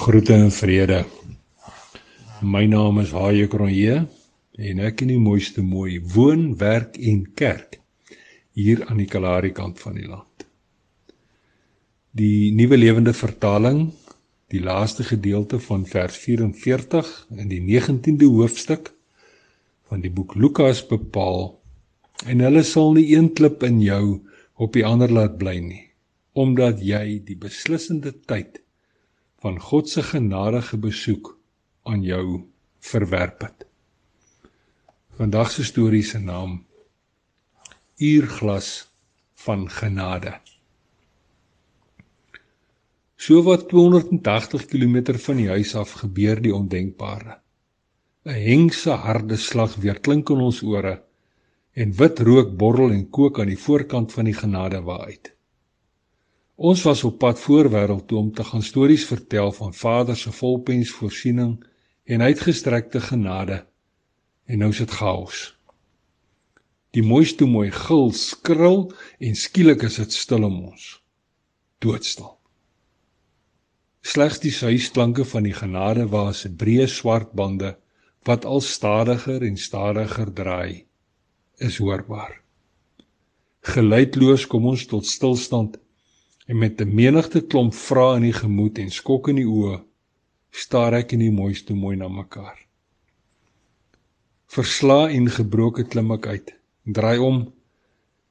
Groete en vrede. My naam is Haie Kronje en ek in die mooiste mooi woon, werk en kerk hier aan die Kalahari kant van die land. Die Nuwe Lewende Vertaling, die laaste gedeelte van vers 44 in die 19de hoofstuk van die boek Lukas bepaal en hulle sal nie een klip in jou op die ander laat bly nie, omdat jy die beslissende tyd van God se genadige besoek aan jou verwerp het. Vandag se storie se naam Uurglas van genade. So wat 280 km van die huis af gebeur die ondenkbare. 'n Hengse harde slag weer klink in ons ore en wit rook borrel en kook aan die voorkant van die genade waar uit. Ons was op pad voorwêreld toe om te gaan stories vertel van Vader se volpens voorsiening en uitgestrekte genade. En nou is dit chaos. Die mooiste mooi gil skril en skielik is dit stil om ons. Doodstil. Slegs die suisklanke van die genade waar se breë swart bande wat al stadiger en stadiger draai is hoorbaar. Geluidloos kom ons tot stilstand en met 'n menigte klomp vrae in die gemoed en skok in die oë staar ek in die mooiste mooi na mekaar. Versla en gebroke klim ek uit, draai om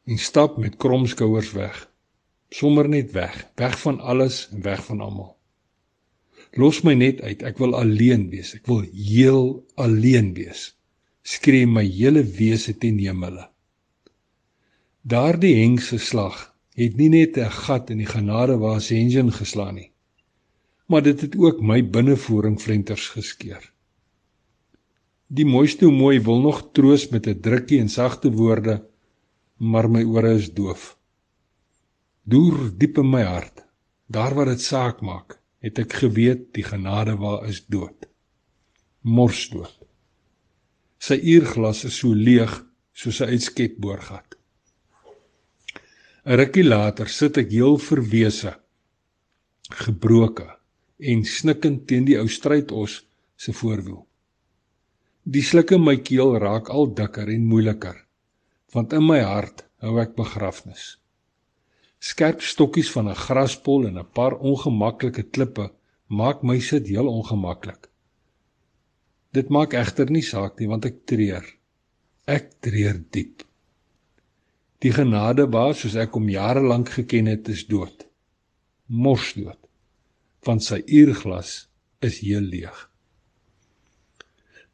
en stap met krom skouers weg. Sommer net weg, weg van alles en weg van almal. Los my net uit, ek wil alleen wees, ek wil heel alleen wees. Skree my hele wese teen hemele. Daardie hengse slag het nie net 'n gat in die genade waar se engine geslaan nie, maar dit het ook my binnevoering flenters geskeur. Die mooiste mooi wil nog troos met 'n drukkie en sagte woorde, maar my ore is doof. Deur diep in my hart, daar waar dit saak maak, het ek geweet die genade waar is dood. Mors dood. Sy uurglas is so leeg soos 'n uitskepboorgat. 'n Rukkie later sit ek heel verwese, gebroke en snikkend teen die ou strydos se voorwiel. Die sluk in my keel raak al dikker en moeiliker, want in my hart hou ek begrafnis. Skerp stokkies van 'n graspol en 'n paar ongemaklike klippe maak my sit heel ongemaklik. Dit maak egter nie saak nie want ek treur. Ek treur diep. Die genade waar soos ek hom jare lank geken het is dood. Mors dood. Van sy uurglas is heel leeg.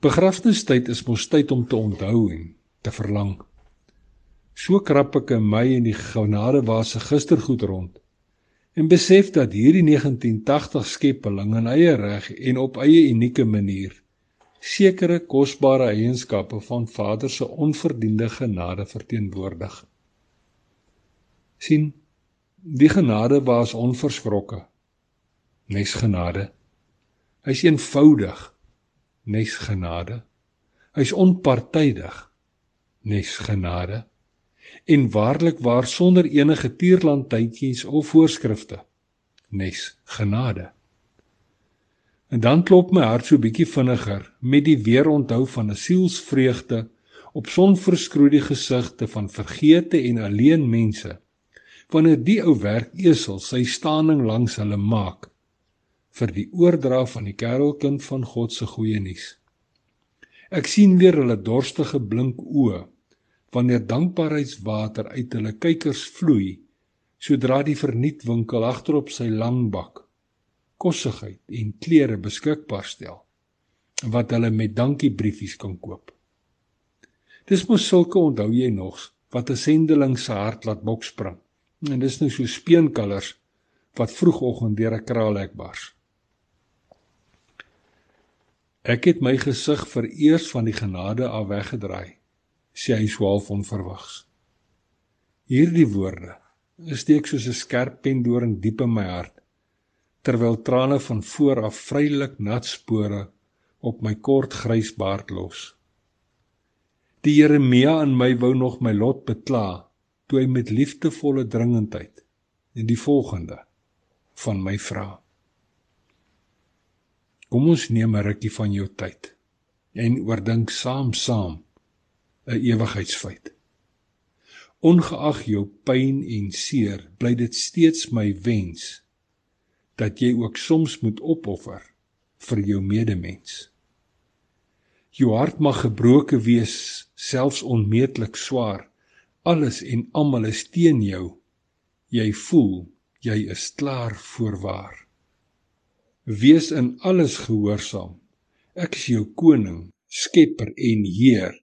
Begrafnistyd is mos tyd om te onthou en te verlang. So krap ek in my en die genade waar se gistergoed rond en besef dat hierdie 1980 skepeling in eie reg en op eie unieke manier sekere kosbare eienskappe van Vader se onverdiende genade verteenwoordig sien die genade was onverskrokke nes genade. Hy's eenvoudig. Nes genade. Hy's onpartydig. Nes genade. En waarlik waar sonder enige tierlandtydjies of voorskrifte. Nes genade. En dan klop my hart so bietjie vinniger met die weer onthou van 'n sielsvreugde op sonverskroeide gesigte van vergete en alleen mense wanneer die ou werkesel sy staaning langs hulle maak vir die oordra van die kerelkind van God se goeie nuus. Ek sien weer hulle dorstige blink oë wanneer dankbaarheidswater uit hulle kykers vloei sodra die vernietwinkel agterop sy lang bak kossigheid en klere beskikbaar stel wat hulle met dankiebriefies kan koop. Dis mos sulke onthou jy nog wat 'n sendeling se hart laat bokspring. En dis nou so speenkalers wat vroegoggend deur 'n kraalhek bars. Ek het my gesig vereers van die genade af weggedraai, sê hy swaalf onverwags. Hierdie woorde steek soos 'n skerp pendoring diep in my hart, terwyl trane van voor af vrylik nat spore op my kort grys baard los. Die Jeremia in my wou nog my lot bekla, toe hy met liefdevolle dringendheid en die volgende van my vra. Kom ons neem 'n rukkie van jou tyd en oordink saam saam 'n ewigheidsfeit. Ongeag jou pyn en seer, bly dit steeds my wens dat jy ook soms moet opoffer vir jou medemens. Jou hart mag gebroken wees, selfs onmeetlik swaar. Alles en almal is teen jou. Jy voel jy is klaar voorwaar. Wees in alles gehoorsaam. Ek is jou koning, skepper en heer.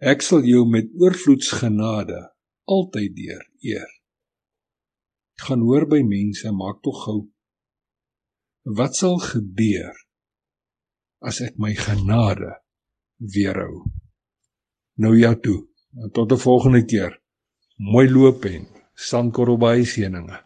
Ek sal jou met oorvloedsgenade altyd deur eer. Gaan hoor by mense, maak tog gou. Wat sal gebeur as ek my genade weerhou? Nou ja toe. Tot 'n volgende keer. Mooi loop en sandkorrel by seëninge.